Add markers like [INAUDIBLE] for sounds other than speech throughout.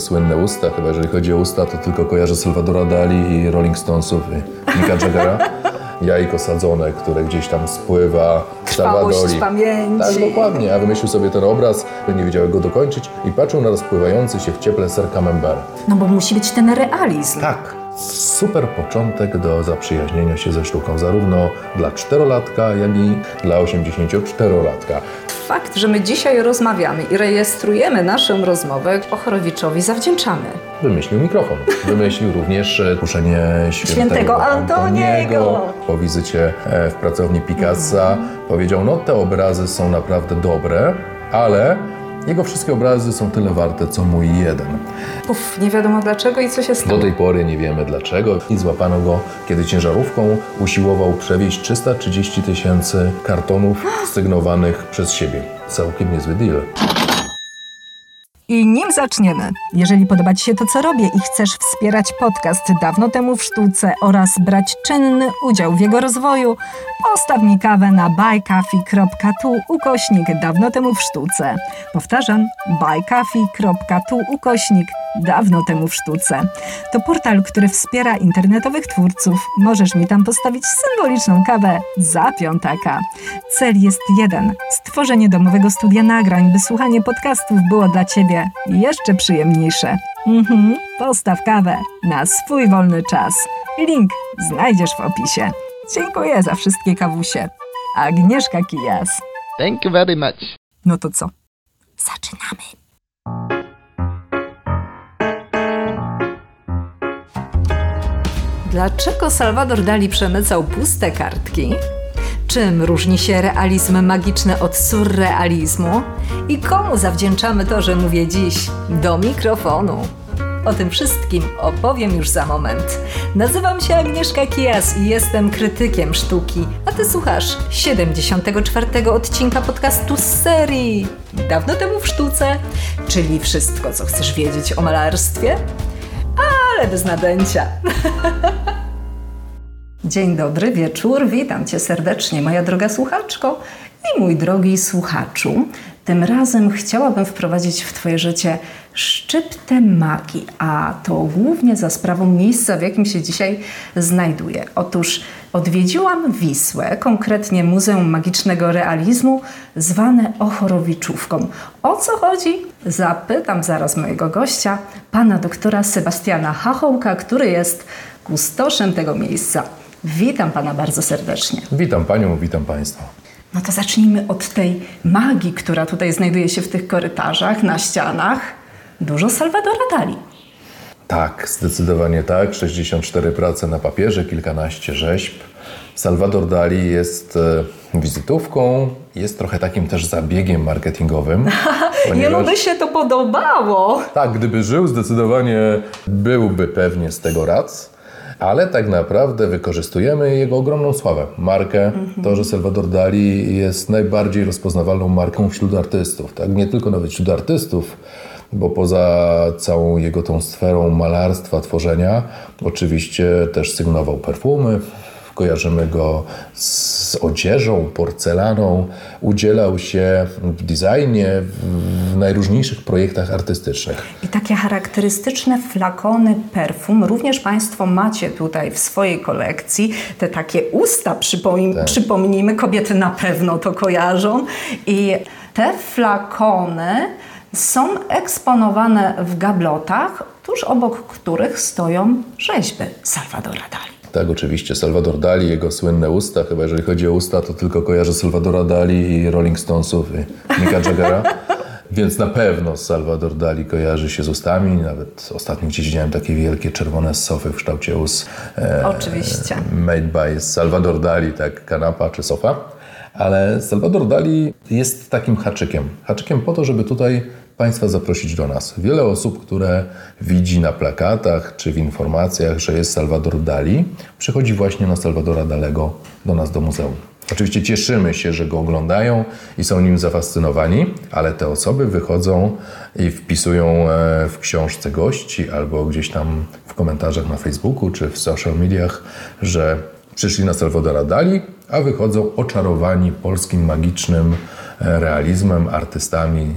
Słynne usta, chyba jeżeli chodzi o usta, to tylko kojarzę Salvadora Dali i Rolling Stonesów i Nicka Jaggera. [LAUGHS] Jajko sadzone, które gdzieś tam spływa Trwałość Salwadori. pamięci. Tak, dokładnie. A wymyślił sobie ten obraz, nie wiedział go dokończyć i patrzył na rozpływający się w cieple ser camembert. No bo musi być ten realizm. Tak. Super początek do zaprzyjaźnienia się ze sztuką, zarówno dla czterolatka, jak i dla 84-latka. Fakt, że my dzisiaj rozmawiamy i rejestrujemy naszą rozmowę, Ochorowiczowi zawdzięczamy. Wymyślił mikrofon. Wymyślił również e, puszenie świętego, Świętego Antoniego. Po wizycie e, w pracowni Picassa powiedział, no te obrazy są naprawdę dobre, ale jego wszystkie obrazy są tyle warte, co mój jeden. Uff, nie wiadomo dlaczego i co się stało. Do tej pory nie wiemy dlaczego i złapano go, kiedy ciężarówką usiłował przewieźć 330 tysięcy kartonów [GASPS] sygnowanych przez siebie. Całkiem niezły deal. I nim zaczniemy, jeżeli podoba Ci się to, co robię i chcesz wspierać podcast dawno temu w sztuce oraz brać czynny udział w jego rozwoju, postaw mi kawę na buycoffee.tu ukośnik dawno temu w sztuce. Powtarzam, buycoffee.tu ukośnik dawno temu w sztuce. To portal, który wspiera internetowych twórców. Możesz mi tam postawić symboliczną kawę za piątaka. Cel jest jeden: stworzenie domowego studia nagrań, by słuchanie podcastów było dla Ciebie jeszcze przyjemniejsze. Mhm, postaw kawę na swój wolny czas. Link znajdziesz w opisie. Dziękuję za wszystkie kawusie. Agnieszka Kijas. Thank you very much. No to co? Zaczynamy. Dlaczego Salvador Dali przemycał puste kartki? Czym różni się realizm magiczny od surrealizmu? I komu zawdzięczamy to, że mówię dziś do mikrofonu? O tym wszystkim opowiem już za moment. Nazywam się Agnieszka Kijas i jestem krytykiem sztuki, a ty słuchasz 74. odcinka podcastu z serii Dawno temu w sztuce, czyli wszystko, co chcesz wiedzieć o malarstwie, ale bez nadęcia. [LAUGHS] Dzień dobry, wieczór. Witam Cię serdecznie, moja droga słuchaczko i mój drogi słuchaczu. Tym razem chciałabym wprowadzić w Twoje życie szczyptę magii, a to głównie za sprawą miejsca, w jakim się dzisiaj znajduję. Otóż odwiedziłam Wisłę, konkretnie Muzeum Magicznego Realizmu, zwane Ochorowiczówką. O co chodzi? Zapytam zaraz mojego gościa, pana doktora Sebastiana Hachołka, który jest kustoszem tego miejsca. Witam pana bardzo serdecznie. Witam Panią, witam Państwa. No to zacznijmy od tej magii, która tutaj znajduje się w tych korytarzach, na ścianach. Dużo Salvadora Dali. Tak, zdecydowanie tak. 64 prace na papierze, kilkanaście rzeźb. Salvador Dali jest e, wizytówką, jest trochę takim też zabiegiem marketingowym. [LAUGHS] Jemu by się to podobało. Tak, gdyby żył, zdecydowanie byłby pewnie z tego rad. Ale tak naprawdę wykorzystujemy jego ogromną sławę, markę, to, że Salvador Dali jest najbardziej rozpoznawalną marką wśród artystów. Tak? Nie tylko nawet wśród artystów, bo poza całą jego tą sferą malarstwa, tworzenia, oczywiście też sygnował perfumy, kojarzymy go z odzieżą, porcelaną, udzielał się w designie, w najróżniejszych projektach artystycznych. I takie charakterystyczne flakony perfum również Państwo macie tutaj w swojej kolekcji. Te takie usta, przypomnij, przypomnijmy, kobiety na pewno to kojarzą. I te flakony są eksponowane w gablotach, tuż obok których stoją rzeźby Salvadora Dali. Tak, oczywiście. Salvador Dali, jego słynne usta, chyba jeżeli chodzi o usta, to tylko kojarzę Salvadora Dali i Rolling Stonesów i Nicka Jaggera. [LAUGHS] Więc na pewno Salvador Dali kojarzy się z ustami. Nawet ostatnio gdzieś widziałem takie wielkie czerwone sofy w kształcie ust. E, Oczywiście. Made by Salvador Dali, tak, kanapa czy sofa. Ale Salvador Dali jest takim haczykiem. Haczykiem po to, żeby tutaj Państwa zaprosić do nas. Wiele osób, które widzi na plakatach czy w informacjach, że jest Salvador Dali, przychodzi właśnie na Salvadora Dalego do nas do muzeum. Oczywiście cieszymy się, że go oglądają i są nim zafascynowani, ale te osoby wychodzą i wpisują e, w książce gości albo gdzieś tam w komentarzach na Facebooku czy w social mediach, że przyszli na Salvadora Dali, a wychodzą oczarowani polskim magicznym e, realizmem, artystami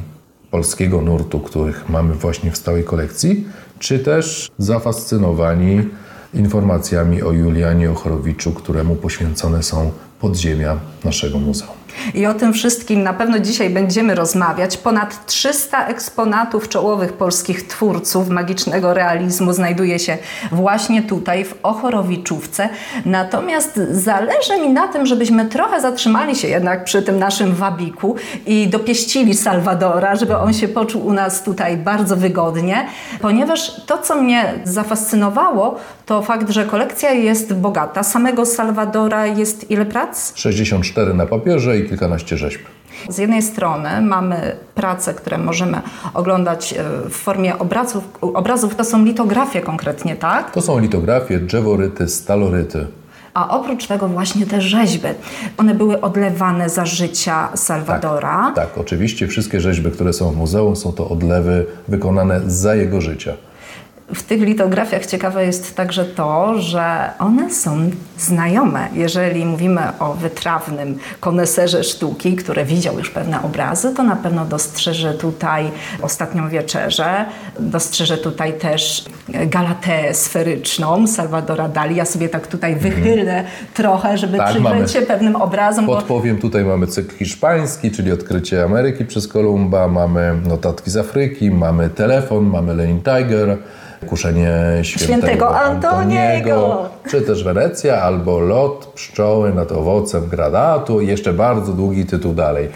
polskiego nurtu, których mamy właśnie w stałej kolekcji, czy też zafascynowani informacjami o Julianie Ochorowiczu, któremu poświęcone są podziemia naszego muzeum. I o tym wszystkim na pewno dzisiaj będziemy rozmawiać. Ponad 300 eksponatów czołowych polskich twórców magicznego realizmu znajduje się właśnie tutaj w Ochorowiczówce. Natomiast zależy mi na tym, żebyśmy trochę zatrzymali się jednak przy tym naszym wabiku i dopieścili Salwadora, żeby on się poczuł u nas tutaj bardzo wygodnie, ponieważ to, co mnie zafascynowało, to fakt, że kolekcja jest bogata. Samego Salwadora jest ile prac? 64 na papierze i kilkanaście rzeźb. Z jednej strony mamy prace, które możemy oglądać e, w formie obrazów. Obrazów to są litografie konkretnie, tak? To są litografie, drzeworyty, staloryty. A oprócz tego właśnie te rzeźby. One były odlewane za życia Salwadora. Tak, oczywiście wszystkie rzeźby, które są w muzeum, są to odlewy wykonane za jego życia. W tych litografiach ciekawe jest także to, że one są znajome. Jeżeli mówimy o wytrawnym koneserze sztuki, który widział już pewne obrazy, to na pewno dostrzeże tutaj ostatnią wieczerzę, dostrzeże tutaj też galatę sferyczną Salvadora Dali. Ja sobie tak tutaj wychylę trochę, żeby Tak, przyjrzeć mamy. się pewnym obrazom, bo Podpowiem, tutaj mamy cykl hiszpański, czyli odkrycie Ameryki przez Kolumba, mamy notatki z Afryki, mamy telefon, mamy Lenin Tiger, kuszenie świętego, Świętego Antoniego. czy też Wenecja, albo lot pszczoły nad owocem granatu i jeszcze bardzo długi tytuł dalej.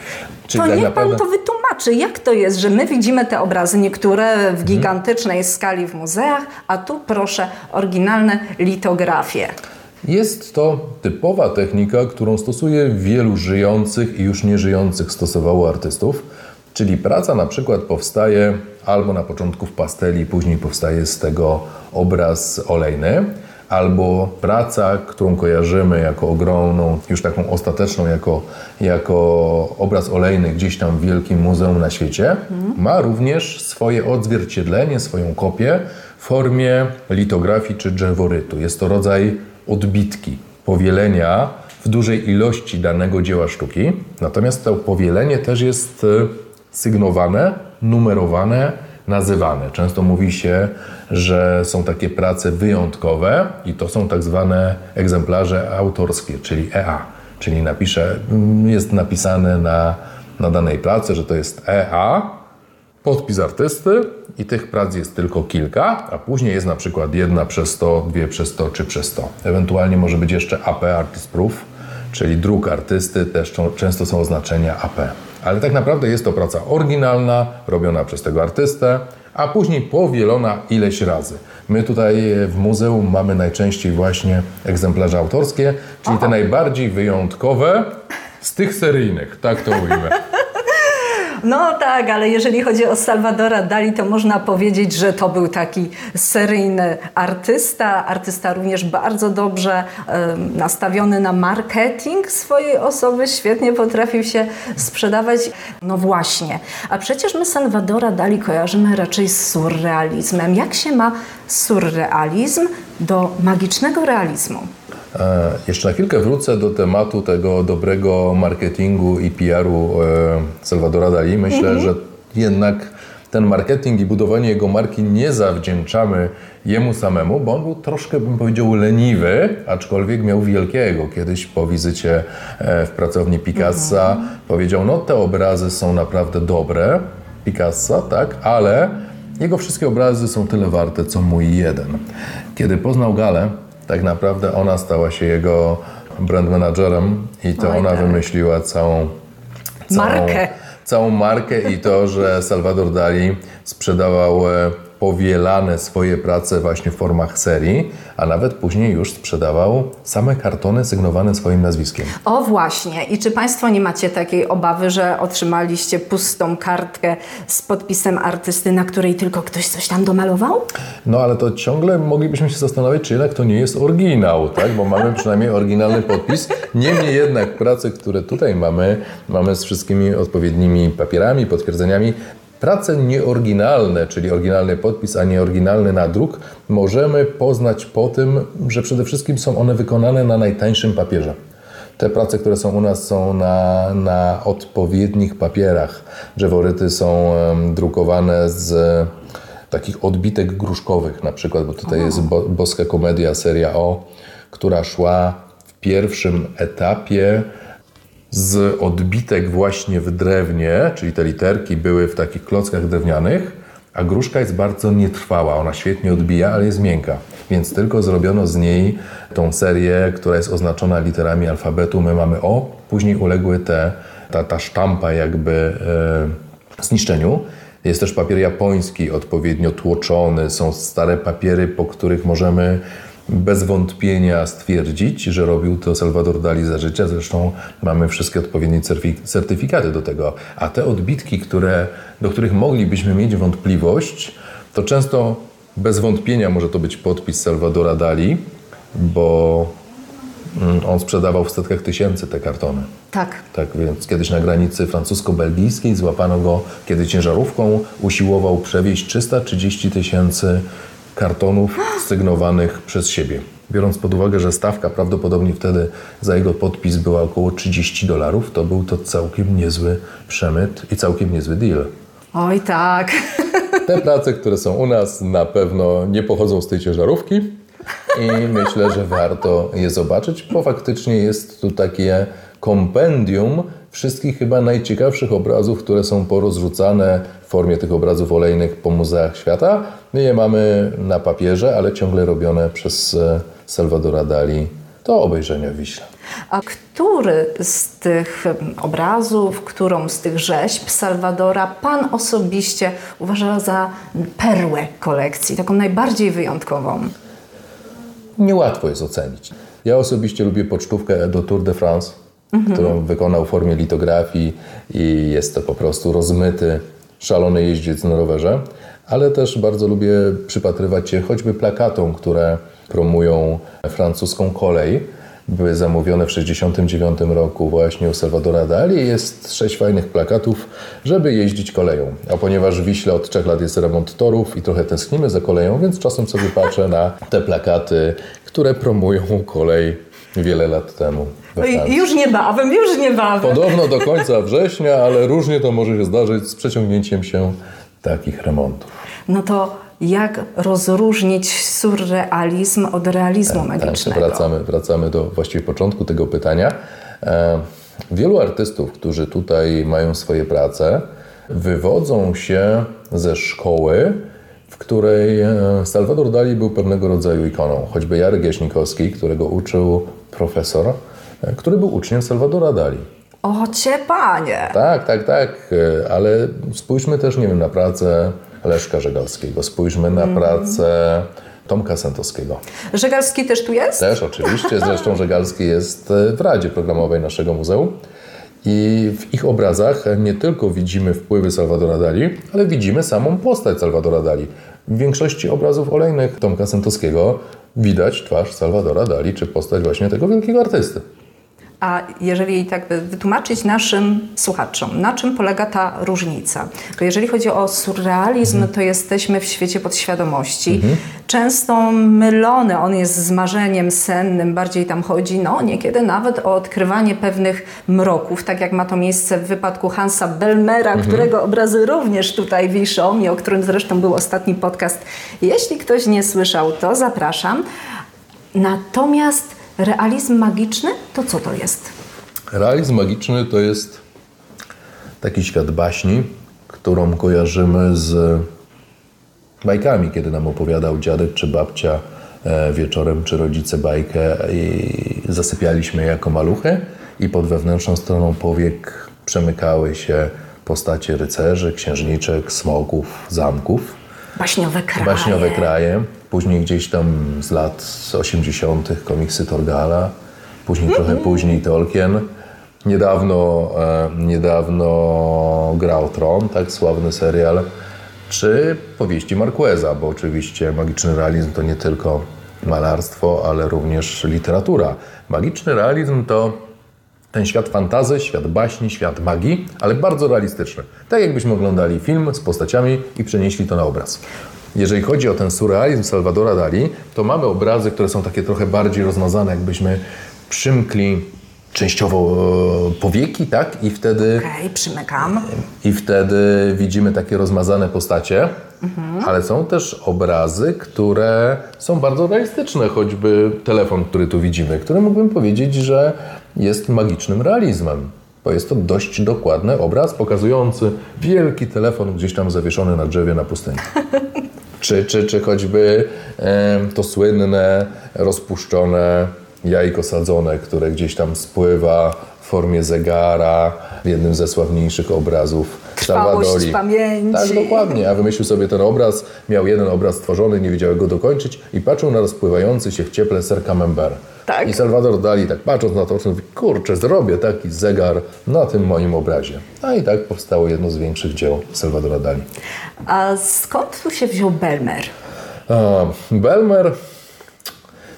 Czyli To tak niech pan to wytłumaczy, jak to jest, że my widzimy te obrazy, niektóre w gigantycznej skali w muzeach, a tu proszę oryginalne litografie. Jest to typowa technika, którą stosuje wielu żyjących i już nieżyjących stosowało artystów, czyli praca na przykład powstaje albo na początku w pasteli, później powstaje z tego obraz olejny, albo praca, którą kojarzymy jako ogromną, już taką ostateczną, jako, jako obraz olejny gdzieś tam w wielkim muzeum na świecie, ma również swoje odzwierciedlenie, swoją kopię w formie litografii czy drzeworytu. Jest to rodzaj odbitki, powielenia w dużej ilości danego dzieła sztuki. Natomiast to powielenie też jest sygnowane, numerowane, nazywane. Często mówi się, że są takie prace wyjątkowe i to są tak zwane egzemplarze autorskie, czyli EA. Czyli napisze, mm, jest napisane na, na danej pracy, że to jest EA, podpis artysty i tych prac jest tylko kilka, a później jest na przykład jedna przez 100, dwie przez 100 czy przez 100. Ewentualnie może być jeszcze AP Artist Proof, czyli druk artysty, też często są oznaczenia AP. Ale tak naprawdę jest to praca oryginalna, robiona przez tego artystę, a później powielona ileś razy. My tutaj e, w muzeum mamy najczęściej właśnie egzemplarze autorskie, czyli te najbardziej wyjątkowe z tych seryjnych, tak to ujmę. No tak, ale jeżeli chodzi o Salvadora Dali, to można powiedzieć, że to był taki seryjny artysta. Artysta również bardzo dobrze nastawiony na marketing swojej osoby, świetnie potrafił się sprzedawać. No właśnie, a przecież my Salvadora Dali kojarzymy raczej z surrealizmem. Jak się ma surrealizm do magicznego realizmu? E, Jeszcze na chwilkę wrócę do tematu tego dobrego marketingu i PR-u e, Salvadora Dali. Myślę, że jednak ten marketing i budowanie jego marki nie zawdzięczamy jemu samemu, bo on był troszkę, bym powiedział, leniwy, aczkolwiek miał wielkiego. Kiedyś po wizycie e, w pracowni Picassa powiedział, no te obrazy są naprawdę dobre, Picassa, tak, ale jego wszystkie obrazy są tyle warte, co mój jeden. Kiedy poznał Galę, tak naprawdę ona stała się jego brand managerem i to Oj, ona tak. wymyśliła całą, całą Markę. Całą markę i to, że Salvador Dali sprzedawał e, powielane swoje prace właśnie w formach serii, a nawet później już sprzedawał same kartony sygnowane swoim nazwiskiem. O właśnie. I czy Państwo nie macie takiej obawy, że otrzymaliście pustą kartkę z podpisem artysty, na której tylko ktoś coś tam domalował? No ale to ciągle moglibyśmy się zastanawiać, czy jednak to nie jest oryginał, tak? Bo mamy przynajmniej oryginalny podpis. Niemniej jednak prace, które tutaj mamy, mamy z wszystkimi odpowiednimi papierami, potwierdzeniami. Prace nieoryginalne, czyli oryginalny podpis, a nie oryginalny nadruk, możemy poznać po tym, że przede wszystkim są one wykonane na najtańszym papierze. Te prace, które są u nas, są na, na odpowiednich papierach. Drzeworyty są drukowane z takich odbitek gruszkowych na przykład, bo tutaj jest bo, Boska Komedia, seria O, która szła w pierwszym etapie z odbitek właśnie w drewnie, czyli te literki były w takich klockach drewnianych, a gruszka jest bardzo nietrwała, ona świetnie odbija, ale jest miękka. Więc tylko zrobiono z niej tą serię, która jest oznaczona literami alfabetu. My mamy O, później uległy te, ta, ta sztampa jakby e, zniszczeniu. Jest też papier japoński, odpowiednio tłoczony. Są stare papiery, po których możemy bez wątpienia stwierdzić, że robił to Salvador Dali za życia. Zresztą mamy wszystkie odpowiednie certyfikaty do tego. A te odbitki, które, do których moglibyśmy mieć wątpliwość, to często bez wątpienia może to być podpis Salvadora Dali, bo mm, on sprzedawał w setkach tysięcy te kartony. Tak. Tak więc kiedyś na granicy francusko-belgijskiej złapano go, kiedy ciężarówką usiłował przewieźć 330 tysięcy kartonów sygnowanych przez siebie. Biorąc pod uwagę, że stawka prawdopodobnie wtedy za jego podpis była około 30 dolarów, to był to całkiem niezły przemyt i całkiem niezły deal. Oj tak. [LAUGHS] Te prace, które są u nas, na pewno nie pochodzą z tej ciężarówki i myślę, że warto je zobaczyć, bo faktycznie jest tu takie kompendium wszystkich chyba najciekawszych obrazów, które są porozrzucane w formie tych obrazów olejnych po muzeach świata. My je mamy na papierze, ale ciągle robione przez e, Salvadora Dali do obejrzenia w Wiśle. A który z tych obrazów, którą z tych rzeźb Salwadora Pan osobiście uważa za perłę kolekcji, taką najbardziej wyjątkową? Niełatwo jest ocenić. Ja osobiście lubię pocztówkę do Tour de France, którą wykonał w formie litografii i jest to po prostu rozmyty, szalony jeździec na rowerze, ale też bardzo lubię przypatrywać się choćby plakatom, które promują francuską kolej. Były zamówione w 1969 roku właśnie u Salvadora Dali. Jest sześć fajnych plakatów, żeby jeździć koleją. A ponieważ w Wiśle od trzech lat jest remont torów i trochę tęsknimy za koleją, więc czasem sobie patrzę na te plakaty, które promują kolej wiele lat temu. Francji. Już niebawem, już niebawem. Podobno do [LAUGHS] końca września, ale różnie to może się zdarzyć z przeciągnięciem się takich remontów. No to jak rozróżnić surrealizm od realizmu Tak, magicznego? wracamy, wracamy do właściwie początku tego pytania. E, wielu artystów, którzy tutaj mają swoje prace, wywodzą się ze szkoły, w której e, Salvador Dali był pewnego rodzaju ikoną. Choćby Jarek Jaśnikowski, którego uczył profesor, e, który był uczniem Salvadora Dali. O cię panie! Tak, tak, tak, e, ale spójrzmy też, nie wiem, na pracę Leszka Żegalskiego, spójrzmy na pracę Tomka Santowskiego. Żegalski też tu jest? Też oczywiście, zresztą [LAUGHS] Żegalski jest w Radzie Programowej naszego muzeum i w ich obrazach nie tylko widzimy wpływy Salvadora Dali, ale widzimy samą postać Salvadora Dali. W większości obrazów olejnych Tomka Santowskiego widać twarz Salvadora Dali, czy postać właśnie tego wielkiego artysty. A jeżeli tak by wytłumaczyć naszym słuchaczom, na czym polega ta różnica? Bo jeżeli chodzi o surrealizm, to jesteśmy w świecie podświadomości. Często mylony on jest z marzeniem sennym, bardziej tam chodzi, no niekiedy nawet o odkrywanie pewnych mroków, tak jak ma to miejsce w wypadku Hansa Belmera, którego obrazy również tutaj wiszą i o którym zresztą był ostatni podcast. Jeśli ktoś nie słyszał, to zapraszam. Natomiast realizm magiczny, to co to jest? Realizm magiczny to jest taki świat baśni, którą kojarzymy z bajkami, kiedy nam opowiadał dziadek czy babcia e, wieczorem, czy rodzice bajkę i zasypialiśmy jako maluchy i pod wewnętrzną stroną powiek przemykały się postacie rycerzy, księżniczek, smoków, zamków. Baśniowe kraje. Baśniowe kraje, później gdzieś tam z lat 80. komiksy Torgala, później trochę później Tolkien. Niedawno, e, niedawno grał Tron, tak sławny serial, czy powieści Marqueza, bo oczywiście magiczny realizm to nie tylko malarstwo, ale również literatura. Magiczny realizm to ten świat fantazy, świat baśni, świat magii, ale bardzo realistyczny. Tak jakbyśmy oglądali film z postaciami i przenieśli to na obraz. Jeżeli chodzi o ten surrealizm Salvadora Dali, to mamy obrazy, które są takie trochę bardziej rozmazane, jakbyśmy przymkli częściowo e, powieki, tak? I wtedy, Okej, przymykam. I wtedy widzimy takie rozmazane postacie, ale są też obrazy, które są bardzo realistyczne, choćby telefon, który tu widzimy, który mógłbym powiedzieć, że jest magicznym realizmem. Bo jest to dość dokładny obraz pokazujący wielki telefon gdzieś tam zawieszony na drzewie na pustyni. [LAUGHS] Czy, czy, czy choćby to słynne, rozpuszczone jajko sadzone, które gdzieś tam spływa formie zegara w jednym ze sławniejszych obrazów Salvadori. pamięci. Tak, dokładnie. A wymyślił sobie ten obraz, miał jeden obraz stworzony, nie wiedział jak go dokończyć i patrzył na rozpływający się w cieple ser camembert. Tak. I Salvador Dali tak patrząc na to, mówi, kurczę, zrobię taki zegar na tym moim obrazie. A i tak powstało jedno z większych dzieł Salvadora Dali. A skąd tu się wziął Belmer? A, Belmer,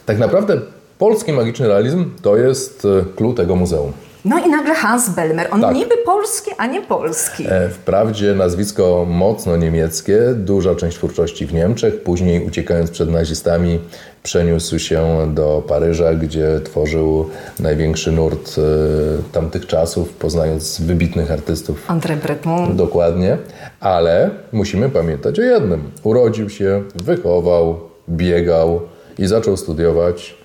tak naprawdę polski magiczny realizm to jest e, clue tego muzeum. No i nagle Hans Belmer. On Tak. niby polski, a nie polski. E, Wprawdzie nazwisko mocno niemieckie, duża część twórczości w Niemczech, później uciekając przed nazistami przeniósł się do Paryża, gdzie tworzył największy nurt e, tamtych czasów, poznając wybitnych artystów André Breton. Dokładnie, ale musimy pamiętać o jednym. Urodził się, wychował, biegał i zaczął studiować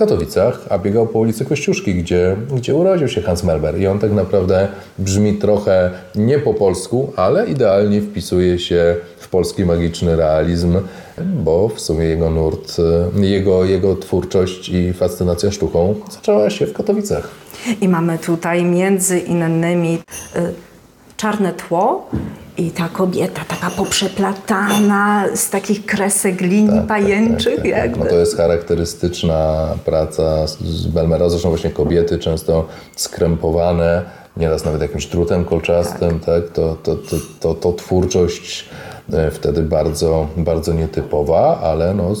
Katowicach, a biegał po ulicy Kościuszki, gdzie, gdzie urodził się Hans Melber. I on tak naprawdę brzmi trochę nie po polsku, ale idealnie wpisuje się w polski magiczny realizm, bo w sumie jego nurt, jego, jego twórczość i fascynacja sztuką zaczęła się w Katowicach. I mamy tutaj między innymi y, czarne tło i ta kobieta taka poprzeplatana z takich kresek linii pajęczych tak, tak. jakby. No to jest charakterystyczna praca z- Belmera. Zresztą właśnie kobiety często skrępowane, nieraz nawet jakimś drutem kolczastym, tak. To, to, to, to, to twórczość e, wtedy bardzo, bardzo nietypowa, ale no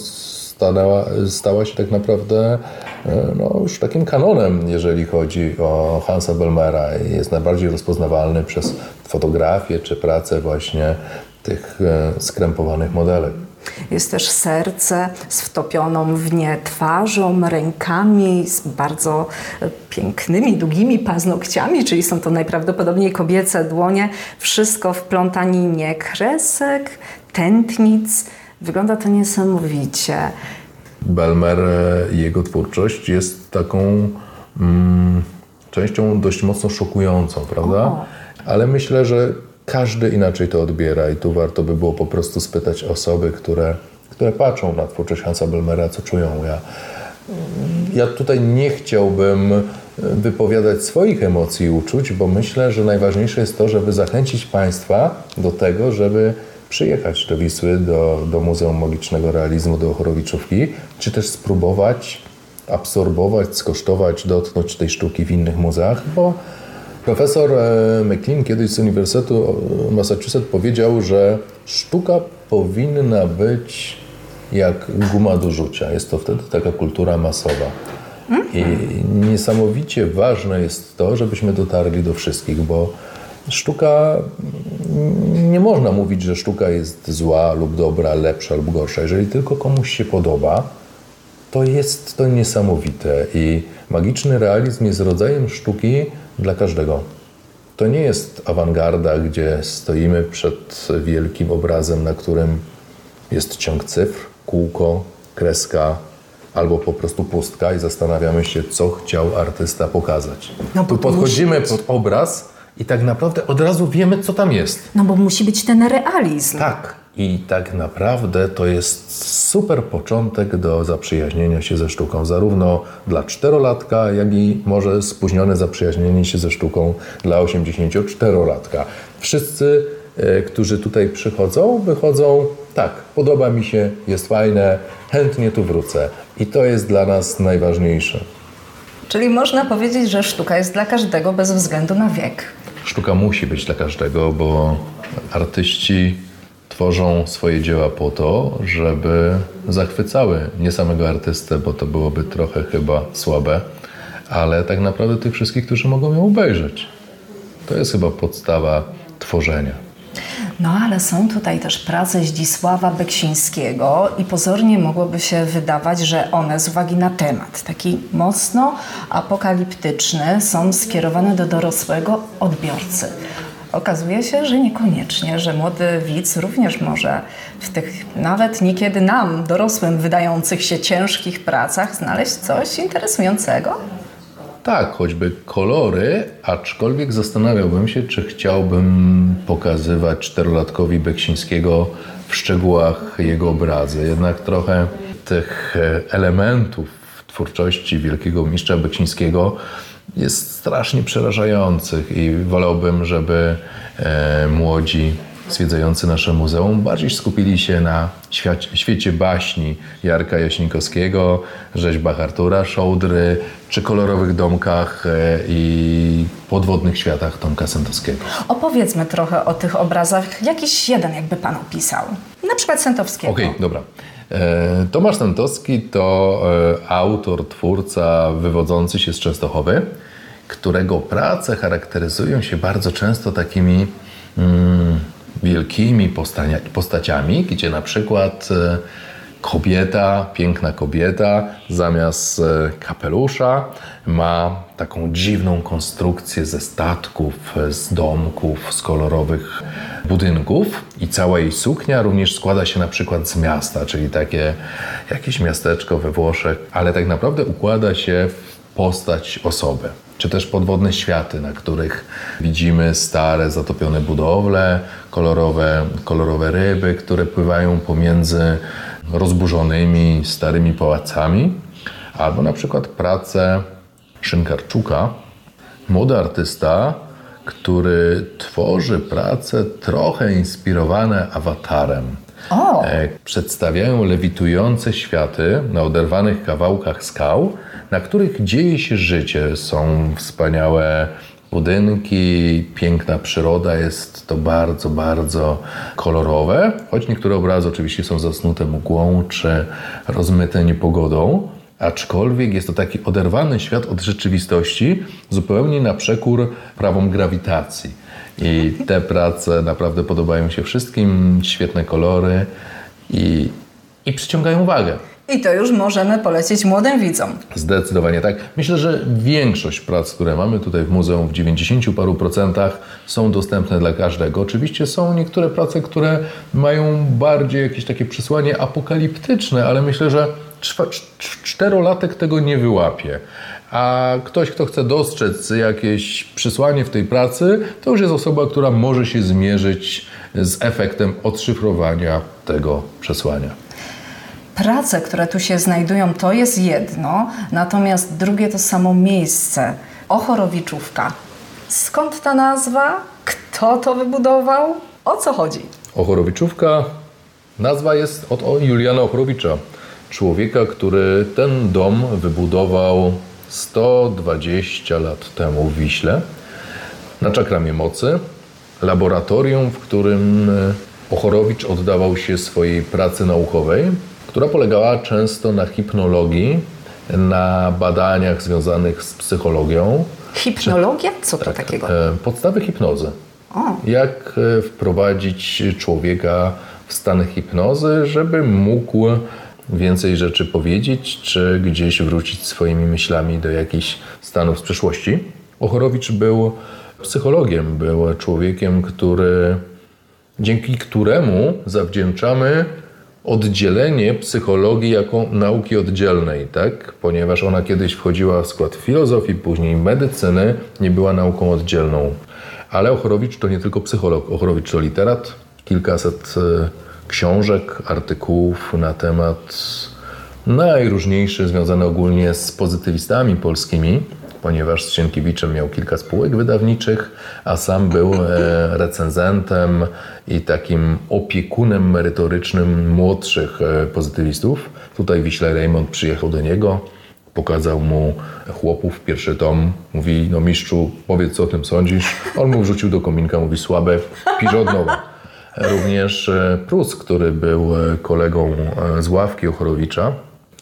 stanęła, stała się tak naprawdę e, no, już takim kanonem, jeżeli chodzi o Hansa Belmera. Jest najbardziej rozpoznawalny przez fotografię czy pracę właśnie tych e, skrępowanych modelek. Jest też serce z wtopioną w nie twarzą, rękami, z bardzo e, pięknymi, długimi paznokciami, czyli są to najprawdopodobniej kobiece dłonie. Wszystko w plątaninie kresek, tętnic. Wygląda to niesamowicie. Belmer e, i jego twórczość jest taką mm, częścią dość mocno szokującą, prawda? Ale myślę, że każdy inaczej to odbiera i tu warto by było po prostu spytać osoby, które, które patrzą na twórczość Hansa Belmera, co czują. Ja, ja tutaj nie chciałbym e, wypowiadać swoich emocji i uczuć, bo myślę, że najważniejsze jest to, żeby zachęcić Państwa do tego, żeby przyjechać do Wisły, do, do Muzeum Magicznego Realizmu, do Chorowiczówki, czy też spróbować absorbować, skosztować, dotknąć tej sztuki w innych muzeach, bo profesor e, McLean kiedyś z Uniwersytetu e, Massachusetts powiedział, że sztuka powinna być jak guma do rzucia. Jest to wtedy taka kultura masowa. I niesamowicie ważne jest to, żebyśmy dotarli do wszystkich, bo sztuka, nie można mówić, że sztuka jest zła lub dobra, lepsza lub gorsza. Jeżeli tylko komuś się podoba, to jest to niesamowite i magiczny realizm jest rodzajem sztuki dla każdego. To nie jest awangarda, gdzie stoimy przed wielkim obrazem, na którym jest ciąg cyfr, kółko, kreska albo po prostu pustka i zastanawiamy się, co chciał artysta pokazać. No tu podchodzimy pod obraz i tak naprawdę od razu wiemy, co tam jest. No bo musi być ten realizm. Tak. I tak naprawdę to jest super początek do zaprzyjaźnienia się ze sztuką, zarówno dla czterolatka, jak i może spóźnione zaprzyjaźnienie się ze sztuką dla 84-latka. Wszyscy, e, którzy tutaj przychodzą, wychodzą tak, podoba mi się, jest fajne, chętnie tu wrócę. I to jest dla nas najważniejsze. Czyli można powiedzieć, że sztuka jest dla każdego bez względu na wiek. Sztuka musi być dla każdego, bo artyści tworzą swoje dzieła po to, żeby zachwycały nie samego artystę, bo to byłoby trochę chyba słabe, ale tak naprawdę tych wszystkich, którzy mogą ją obejrzeć. To jest chyba podstawa tworzenia. No ale są tutaj też prace Zdzisława Beksińskiego i pozornie mogłoby się wydawać, że one z uwagi na temat, taki mocno apokaliptyczny, są skierowane do dorosłego odbiorcy. Okazuje się, że niekoniecznie, że młody widz również może w tych nawet niekiedy nam, dorosłym, wydających się ciężkich pracach znaleźć coś interesującego. Tak, choćby kolory, aczkolwiek zastanawiałbym się, czy chciałbym pokazywać czterolatkowi Beksińskiego w szczegółach jego obrazy. Jednak trochę tych e, elementów twórczości wielkiego mistrza Beksińskiego jest strasznie przerażających i wolałbym, żeby e, młodzi zwiedzający nasze muzeum bardziej skupili się na świecie baśni Jarka Jaśnikowskiego, rzeźbach Artura Szołdry, czy kolorowych domkach e, i podwodnych światach Tomka Sentowskiego. Opowiedzmy trochę o tych obrazach. Jakiś jeden jakby Pan opisał. Na przykład Sentowskiego. Okej, okay, dobra. E, Tomasz Sentowski to e, autor, twórca wywodzący się z Częstochowy, którego prace charakteryzują się bardzo często takimi mm, wielkimi postaciami, gdzie na przykład e, kobieta, piękna kobieta, zamiast e, kapelusza ma taką dziwną konstrukcję ze statków, z domków, z kolorowych budynków i cała jej suknia również składa się na przykład z miasta, czyli takie jakieś miasteczko we Włoszech, ale tak naprawdę układa się w postać osoby czy też podwodne światy, na których widzimy stare, zatopione budowle, kolorowe, kolorowe ryby, które pływają pomiędzy rozburzonymi, starymi pałacami, albo na przykład pracę Szynkarczuka, młody artysta, który tworzy prace trochę inspirowane awatarem. E, przedstawiają lewitujące światy na oderwanych kawałkach skał, na których dzieje się życie. Są wspaniałe budynki, piękna przyroda, jest to bardzo, bardzo kolorowe, choć niektóre obrazy oczywiście są zasnute mgłą czy rozmyte niepogodą. Aczkolwiek jest to taki oderwany świat od rzeczywistości, zupełnie na przekór prawom grawitacji. I te prace naprawdę podobają się wszystkim, świetne kolory i, i przyciągają uwagę. I to już możemy polecić młodym widzom. Zdecydowanie tak. Myślę, że większość prac, które mamy tutaj w muzeum, w 90 paru procentach, są dostępne dla każdego. Oczywiście są niektóre prace, które mają bardziej jakieś takie przesłanie apokaliptyczne, ale myślę, że czterolatek tego nie wyłapie. A ktoś, kto chce dostrzec jakieś przesłanie w tej pracy, to już jest osoba, która może się zmierzyć z efektem odszyfrowania tego przesłania prace, które tu się znajdują, to jest jedno, natomiast drugie to samo miejsce. Ochorowiczówka. Skąd ta nazwa? Kto to wybudował? O co chodzi? Ochorowiczówka, nazwa jest od Juliana Ochorowicza, człowieka, który ten dom wybudował 120 lat temu w Wiśle, na Czakramie Mocy, laboratorium, w którym Ochorowicz oddawał się swojej pracy naukowej, która polegała często na hipnologii, na badaniach związanych z psychologią. Hipnologia? Co to tak, takiego? E, podstawy hipnozy. O. Jak e, wprowadzić człowieka w stan hipnozy, żeby mógł więcej rzeczy powiedzieć, czy gdzieś wrócić swoimi myślami do jakichś stanów z przeszłości. Ochorowicz był psychologiem, był człowiekiem, który, dzięki któremu zawdzięczamy oddzielenie psychologii jako nauki oddzielnej, tak? ponieważ ona kiedyś wchodziła w skład filozofii, później medycyny, nie była nauką oddzielną. Ale Ochorowicz to nie tylko psycholog, Ochorowicz to literat, kilkaset e, książek, artykułów na temat najróżniejszych, związane ogólnie z pozytywistami polskimi ponieważ z Sienkiewiczem miał kilka spółek wydawniczych, a sam był e, recenzentem i takim opiekunem merytorycznym młodszych e, pozytywistów. Tutaj Wiśle Raymond przyjechał do niego, pokazał mu chłopów pierwszy tom, mówi, no mistrzu, powiedz co o tym sądzisz. On mu wrzucił do kominka, mówi, słabe, pisz od nowa. Również e, Prus, który był kolegą z ławki Ochorowicza,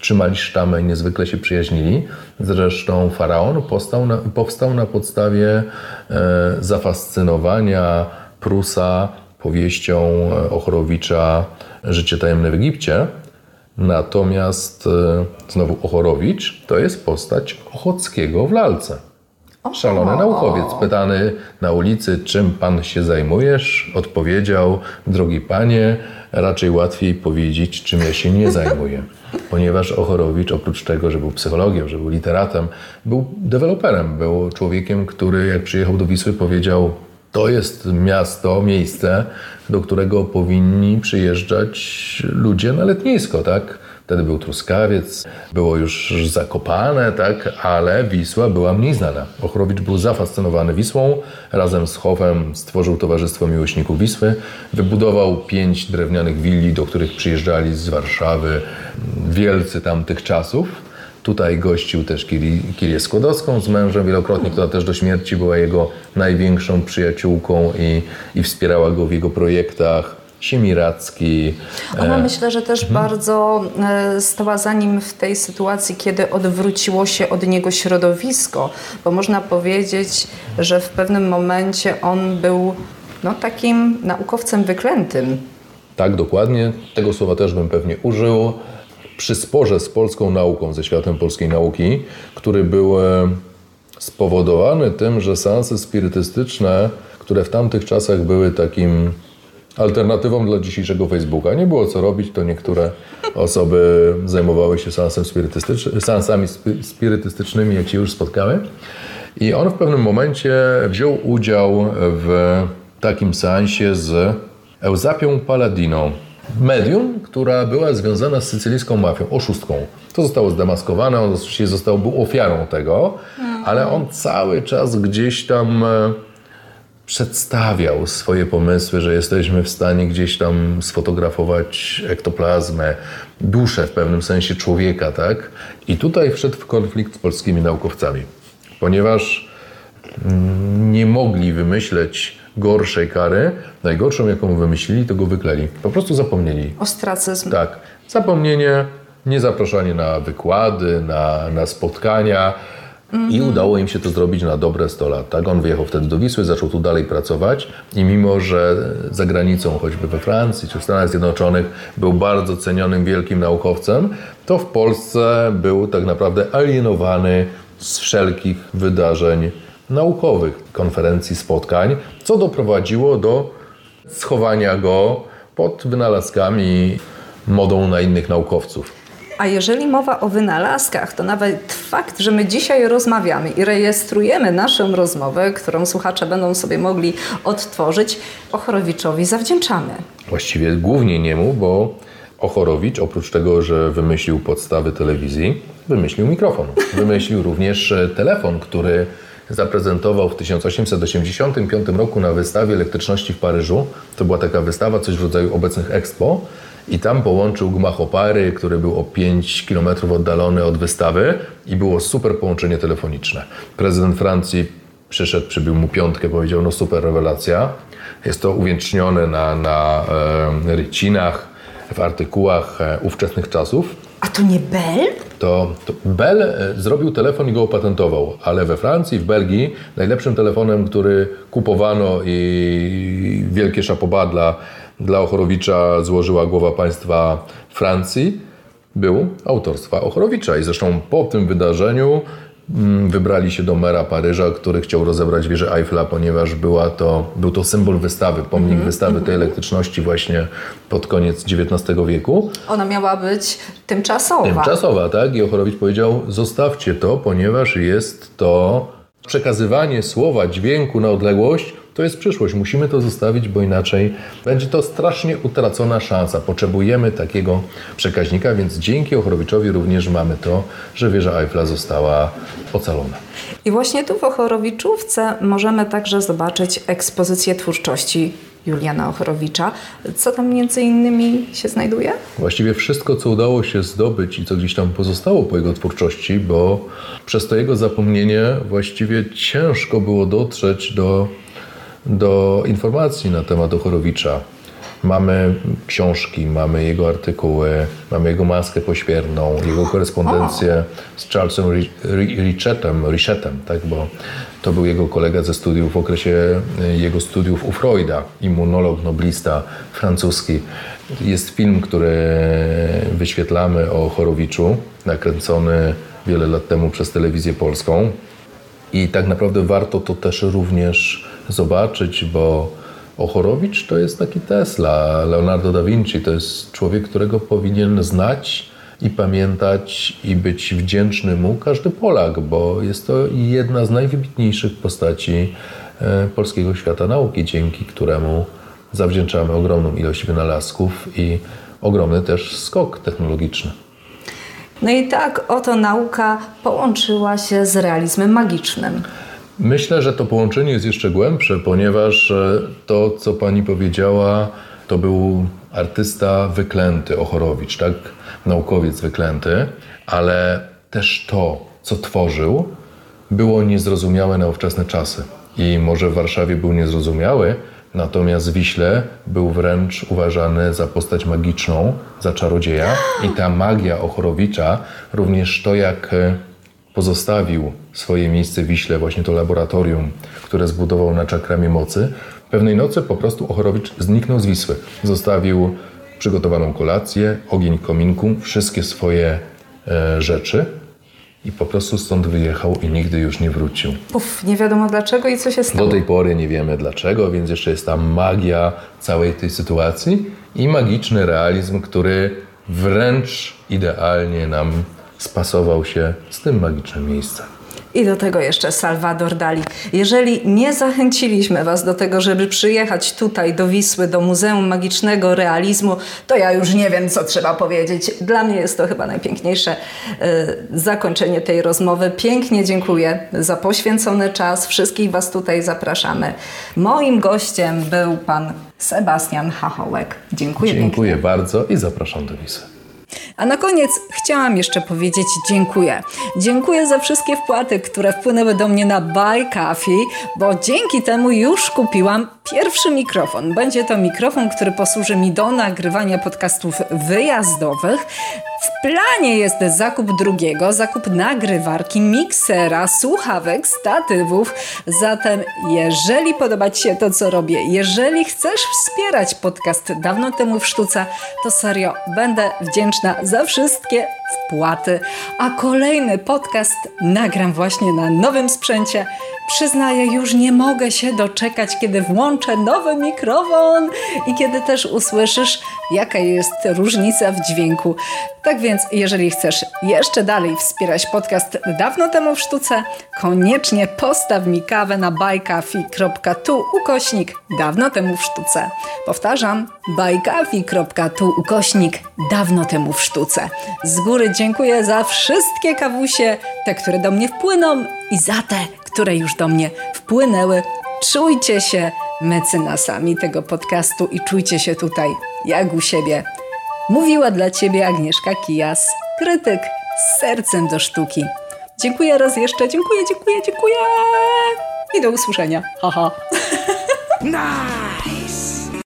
trzymali sztamę i niezwykle się przyjaźnili. Zresztą faraon powstał na, powstał na podstawie e, zafascynowania Prusa powieścią Ochorowicza Życie tajemne w Egipcie. Natomiast e, znowu Ochorowicz to jest postać Ochockiego w lalce. Szalony naukowiec, pytany na ulicy, czym pan się zajmujesz, odpowiedział, drogi panie, raczej łatwiej powiedzieć, czym ja się nie [LAUGHS] zajmuję. Ponieważ Ochorowicz, oprócz tego, że był psychologiem, że był literatem, był deweloperem, był człowiekiem, który jak przyjechał do Wisły powiedział, to jest miasto, miejsce, do którego powinni przyjeżdżać ludzie na letnisko, tak? Wtedy był Truskawiec, było już Zakopane, tak? ale Wisła była mniej znana. Ochrowicz był zafascynowany Wisłą, razem z Hofem stworzył Towarzystwo Miłośników Wisły, wybudował pięć drewnianych willi, do których przyjeżdżali z Warszawy wielcy tamtych czasów. Tutaj gościł też Kiri, Kirię Skłodowską z mężem wielokrotnie, która też do śmierci była jego największą przyjaciółką i, i wspierała go w jego projektach. Siemiracki. Ona myślę, że też bardzo e, stała za nim w tej sytuacji, kiedy odwróciło się od niego środowisko, bo można powiedzieć, że w pewnym momencie on był no, takim naukowcem wyklętym. Tak, dokładnie. Tego słowa też bym pewnie użył. Przy sporze z polską nauką, ze światem polskiej nauki, który był e, spowodowany tym, że seanse spirytystyczne, które w tamtych czasach były takim alternatywą dla dzisiejszego Facebooka. Nie było co robić, to niektóre osoby zajmowały się seansem spirytystycz- seansami spi- spirytystycznymi, jak się już spotkały. I on w pewnym momencie wziął udział w takim seansie z Euzapią Paladiną. Medium, która była związana z sycylijską mafią, oszustką. To zostało zdemaskowane, on oczywiście został, był ofiarą tego, ale on cały czas gdzieś tam e, przedstawiał swoje pomysły, że jesteśmy w stanie gdzieś tam sfotografować ektoplazmę, duszę w pewnym sensie człowieka, tak? I tutaj wszedł w konflikt z polskimi naukowcami, ponieważ mm, nie mogli wymyśleć gorszej kary. Najgorszą, jaką wymyślili, to go wykleli. Po prostu zapomnieli. Ostracyzm. Tak, zapomnienie, niezapraszanie na wykłady, na, na spotkania. I udało im się to zrobić na dobre 100 lat. Tak? On wyjechał wtedy do Wisły, zaczął tu dalej pracować i mimo, że za granicą, choćby we Francji czy w Stanach Zjednoczonych, był bardzo cenionym, wielkim naukowcem, to w Polsce był tak naprawdę alienowany z wszelkich wydarzeń naukowych, konferencji, spotkań, co doprowadziło do schowania go pod wynalazkami, modą na innych naukowców. A jeżeli mowa o wynalazkach, to nawet fakt, że my dzisiaj rozmawiamy i rejestrujemy naszą rozmowę, którą słuchacze będą sobie mogli odtworzyć, Ochorowiczowi zawdzięczamy. Właściwie głównie niemu, bo Ochorowicz, oprócz tego, że wymyślił podstawy telewizji, wymyślił mikrofon. Wymyślił również e, telefon, który zaprezentował w 1885 roku na wystawie elektryczności w Paryżu. To była taka wystawa, coś w rodzaju obecnych Expo. I tam połączył gmach opary, który był o 5 km oddalony od wystawy i było super połączenie telefoniczne. Prezydent Francji przyszedł, przybił mu piątkę, powiedział, no super rewelacja. Jest to uwiecznione na, na e, rycinach, w artykułach e, ówczesnych czasów. A to nie Bell? To, to Bell e, zrobił telefon i go opatentował, ale we Francji, w Belgii najlepszym telefonem, który kupowano i wielkie szapoba dla, dla Ochorowicza złożyła głowa państwa Francji, był autorstwa Ochorowicza. I zresztą po tym wydarzeniu mm, wybrali się do mera Paryża, który chciał rozebrać wieżę Eiffla, ponieważ była to, był to symbol wystawy, pomnik wystawy tej elektryczności właśnie pod koniec XIX wieku. Ona miała być tymczasowa. Tymczasowa, tak? I Ochorowicz powiedział, zostawcie to, ponieważ jest to przekazywanie słowa, dźwięku na odległość, to jest przyszłość. Musimy to zostawić, bo inaczej będzie to strasznie utracona szansa. Potrzebujemy takiego przekaźnika, więc dzięki Ochorowiczowi również mamy to, że wieża Eiffla została ocalona. I właśnie tu w Ochorowiczówce możemy także zobaczyć ekspozycję twórczości Juliana Ochorowicza. Co tam między innymi się znajduje? Właściwie wszystko, co udało się zdobyć i co gdzieś tam pozostało po jego twórczości, bo przez to jego zapomnienie właściwie ciężko było dotrzeć do, do informacji na temat Ochorowicza. Mamy książki, mamy jego artykuły, mamy jego maskę pośmiertną, jego korespondencję z Charlesem Richettem, Richettem, tak, bo to był jego kolega ze studiów w okresie e, jego studiów u Freuda, immunolog, noblista francuski. Jest film, który wyświetlamy o Chorowiczu, nakręcony wiele lat temu przez telewizję polską. I tak naprawdę warto to też również zobaczyć, bo Ochorowicz to jest taki Tesla, Leonardo da Vinci to jest człowiek, którego powinien znać i pamiętać i być wdzięczny mu każdy Polak, bo jest to jedna z najwybitniejszych postaci e, polskiego świata nauki, dzięki któremu zawdzięczamy ogromną ilość wynalazków i ogromny też skok technologiczny. No i tak oto nauka połączyła się z realizmem magicznym. Myślę, że to połączenie jest jeszcze głębsze, ponieważ e, to, co pani powiedziała, to był artysta wyklęty, Ochorowicz, tak? Naukowiec wyklęty, ale też to, co tworzył, było niezrozumiałe na ówczesne czasy. I może w Warszawie był niezrozumiały, natomiast w Wiśle był wręcz uważany za postać magiczną, za czarodzieja. I ta magia Ochorowicza, również to, jak e, pozostawił swoje miejsce w Wiśle, właśnie to laboratorium, które zbudował na czakramie mocy, pewnej nocy po prostu Ochorowicz zniknął z Wisły. Zostawił przygotowaną kolację, ogień kominku, wszystkie swoje e, rzeczy i po prostu stąd wyjechał i nigdy już nie wrócił. Uf, nie wiadomo dlaczego i co się stało. Do tej pory nie wiemy dlaczego, więc jeszcze jest ta magia całej tej sytuacji i magiczny realizm, który wręcz idealnie nam spasował się z tym magicznym miejscem. I do tego jeszcze Salvador Dali. Jeżeli nie zachęciliśmy Was do tego, żeby przyjechać tutaj do Wisły, do Muzeum Magicznego Realizmu, to ja już nie wiem, co trzeba powiedzieć. Dla mnie jest to chyba najpiękniejsze y, zakończenie tej rozmowy. Pięknie dziękuję za poświęcony czas. Wszystkich Was tutaj zapraszamy. Moim gościem był Pan Sebastian Hachołek. Dziękuję Dziękuję pięknie. bardzo i zapraszam do Wisły. A na koniec chciałam jeszcze powiedzieć dziękuję. Dziękuję za wszystkie wpłaty, które wpłynęły do mnie na Buy Coffee, bo dzięki temu już kupiłam pierwszy mikrofon. Będzie to mikrofon, który posłuży mi do nagrywania podcastów wyjazdowych. W planie jest zakup drugiego, zakup nagrywarki, miksera, słuchawek, statywów. Zatem, jeżeli podoba Ci się to, co robię, jeżeli chcesz wspierać podcast dawno temu w sztuce, to serio będę wdzięczna za wszystkie wpłaty. A kolejny podcast nagram właśnie na nowym sprzęcie. Przyznaję, już nie mogę się doczekać, kiedy włączę nowy mikrofon i kiedy też usłyszysz, jaka jest różnica w dźwięku. Tak więc, jeżeli chcesz jeszcze dalej wspierać podcast dawno temu w sztuce, koniecznie postaw mi kawę na buycoffee.tu ukośnik dawno temu w sztuce. Powtarzam, buycoffee.tu ukośnik dawno temu w sztuce. Z góry dziękuję za wszystkie kawusie, te, które do mnie wpłyną i za te, które już do mnie wpłynęły. Czujcie się mecenasami tego podcastu i czujcie się tutaj jak u siebie. Mówiła dla Ciebie Agnieszka Kijas, krytyk z sercem do sztuki. Dziękuję raz jeszcze, dziękuję, dziękuję, dziękuję i do usłyszenia. Haha. [LAUGHS] Nice!